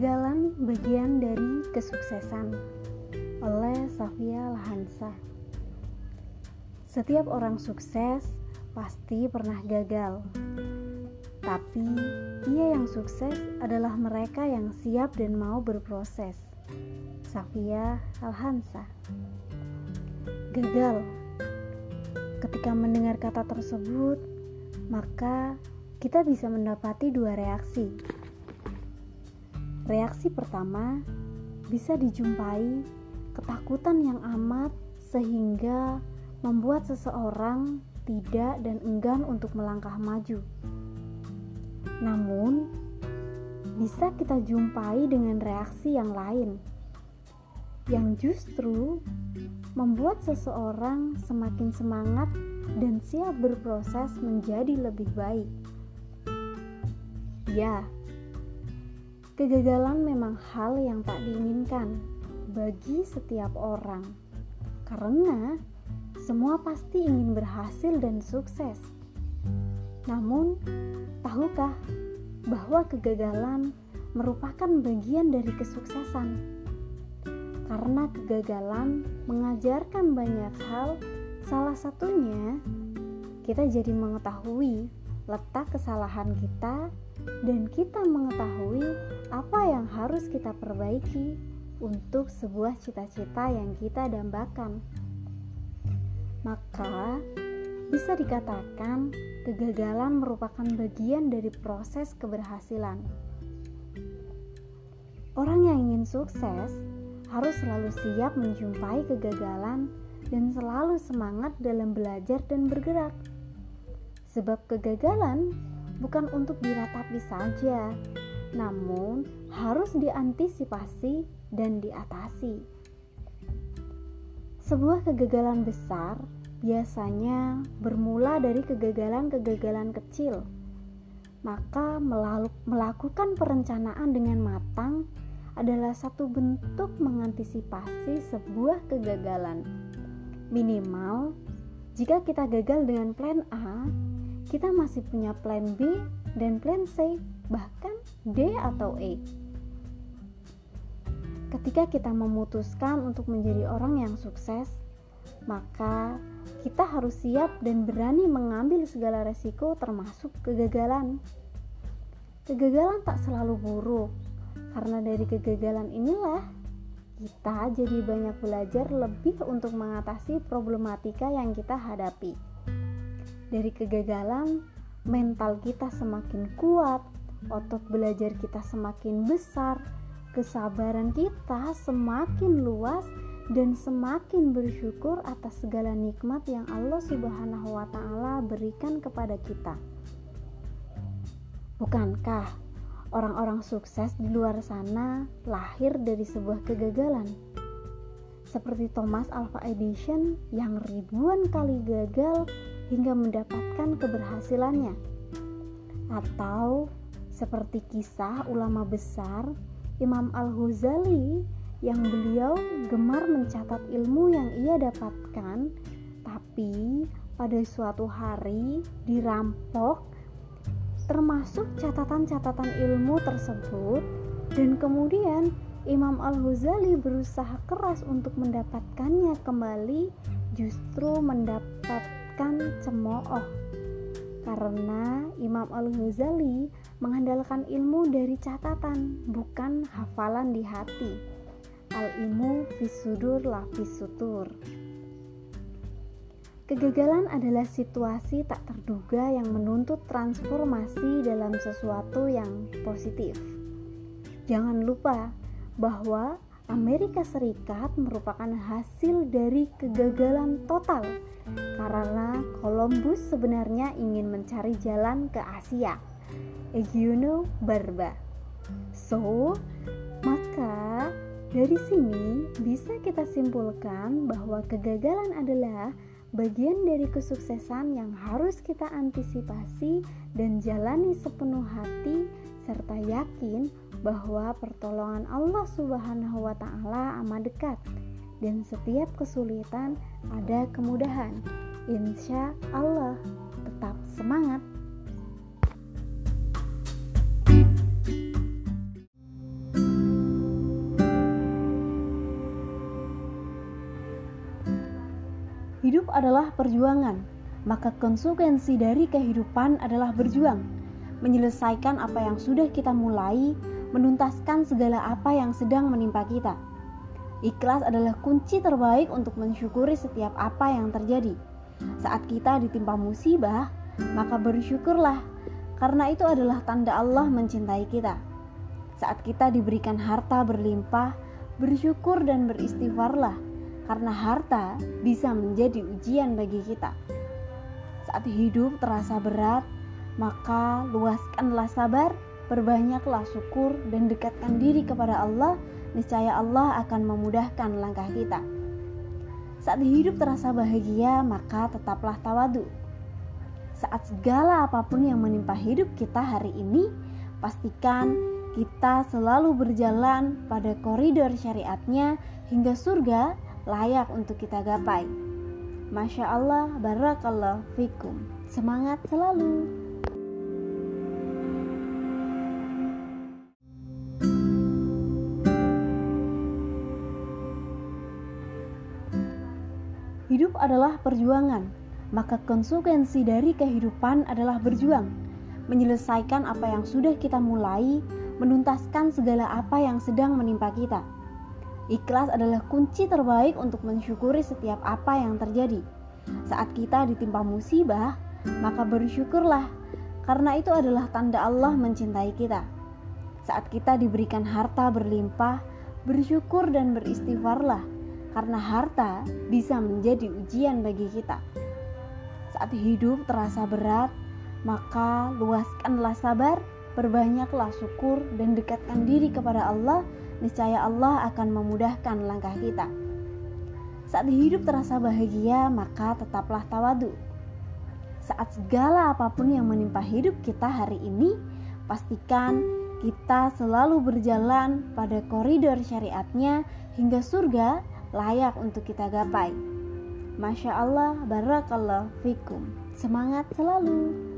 Kegagalan bagian dari kesuksesan oleh Safia Lahansa. Setiap orang sukses pasti pernah gagal. Tapi ia yang sukses adalah mereka yang siap dan mau berproses. Safia Alhansa. Gagal. Ketika mendengar kata tersebut, maka kita bisa mendapati dua reaksi. Reaksi pertama bisa dijumpai ketakutan yang amat sehingga membuat seseorang tidak dan enggan untuk melangkah maju. Namun, bisa kita jumpai dengan reaksi yang lain yang justru membuat seseorang semakin semangat dan siap berproses menjadi lebih baik. Ya, Kegagalan memang hal yang tak diinginkan bagi setiap orang, karena semua pasti ingin berhasil dan sukses. Namun, tahukah bahwa kegagalan merupakan bagian dari kesuksesan? Karena kegagalan mengajarkan banyak hal, salah satunya kita jadi mengetahui letak kesalahan kita dan kita mengetahui apa yang harus kita perbaiki untuk sebuah cita-cita yang kita dambakan. Maka, bisa dikatakan kegagalan merupakan bagian dari proses keberhasilan. Orang yang ingin sukses harus selalu siap menjumpai kegagalan dan selalu semangat dalam belajar dan bergerak. Sebab kegagalan bukan untuk diratapi saja, namun harus diantisipasi dan diatasi. Sebuah kegagalan besar biasanya bermula dari kegagalan-kegagalan kecil. Maka melakukan perencanaan dengan matang adalah satu bentuk mengantisipasi sebuah kegagalan. Minimal, jika kita gagal dengan plan A, kita masih punya plan B dan plan C, bahkan D atau E. Ketika kita memutuskan untuk menjadi orang yang sukses, maka kita harus siap dan berani mengambil segala resiko termasuk kegagalan. Kegagalan tak selalu buruk, karena dari kegagalan inilah kita jadi banyak belajar lebih untuk mengatasi problematika yang kita hadapi. Dari kegagalan, mental kita semakin kuat, otot belajar kita semakin besar, kesabaran kita semakin luas, dan semakin bersyukur atas segala nikmat yang Allah Subhanahu wa Ta'ala berikan kepada kita. Bukankah orang-orang sukses di luar sana lahir dari sebuah kegagalan? Seperti Thomas Alva Edison yang ribuan kali gagal hingga mendapatkan keberhasilannya. Atau seperti kisah ulama besar Imam Al-Ghazali yang beliau gemar mencatat ilmu yang ia dapatkan, tapi pada suatu hari dirampok termasuk catatan-catatan ilmu tersebut dan kemudian Imam Al-Ghazali berusaha keras untuk mendapatkannya kembali justru mendapat cemooh. Karena Imam Al-Ghazali mengandalkan ilmu dari catatan bukan hafalan di hati. Al-ilmu fisudur la fisutur Kegagalan adalah situasi tak terduga yang menuntut transformasi dalam sesuatu yang positif. Jangan lupa bahwa Amerika Serikat merupakan hasil dari kegagalan total karena Columbus sebenarnya ingin mencari jalan ke Asia. You know, Barba. So, maka dari sini bisa kita simpulkan bahwa kegagalan adalah bagian dari kesuksesan yang harus kita antisipasi dan jalani sepenuh hati serta yakin bahwa pertolongan Allah Subhanahu wa taala amat dekat dan setiap kesulitan ada kemudahan. Insya Allah, tetap semangat. Hidup adalah perjuangan, maka konsekuensi dari kehidupan adalah berjuang menyelesaikan apa yang sudah kita mulai, menuntaskan segala apa yang sedang menimpa kita. Ikhlas adalah kunci terbaik untuk mensyukuri setiap apa yang terjadi. Saat kita ditimpa musibah, maka bersyukurlah, karena itu adalah tanda Allah mencintai kita. Saat kita diberikan harta berlimpah, bersyukur dan beristighfarlah, karena harta bisa menjadi ujian bagi kita. Saat hidup terasa berat, maka luaskanlah sabar, perbanyaklah syukur, dan dekatkan diri kepada Allah niscaya Allah akan memudahkan langkah kita. Saat hidup terasa bahagia, maka tetaplah tawadu. Saat segala apa pun yang menimpa hidup kita hari ini, pastikan kita selalu berjalan pada koridor syariatnya hingga surga layak untuk kita gapai. Masya Allah, barakallah fikum. Semangat selalu! Hidup adalah perjuangan, maka konsekuensi dari kehidupan adalah berjuang, menyelesaikan apa yang sudah kita mulai, menuntaskan segala apa yang sedang menimpa kita. Ikhlas adalah kunci terbaik untuk mensyukuri setiap apa yang terjadi. Saat kita ditimpa musibah, maka bersyukurlah, karena itu adalah tanda Allah mencintai kita. Saat kita diberikan harta berlimpah, bersyukur dan beristighfarlah karena harta bisa menjadi ujian bagi kita. Saat hidup terasa berat, maka luaskanlah sabar, perbanyaklah syukur, dan dekatkan diri kepada Allah. Niscaya Allah akan memudahkan langkah kita. Saat hidup terasa bahagia, maka tetaplah tawadu. Saat segala apa pun yang menimpa hidup kita hari ini, pastikan kita selalu berjalan pada koridor syariatnya hingga surga layak untuk kita gapai. Masya Allah, barakallah fikum. Semangat selalu!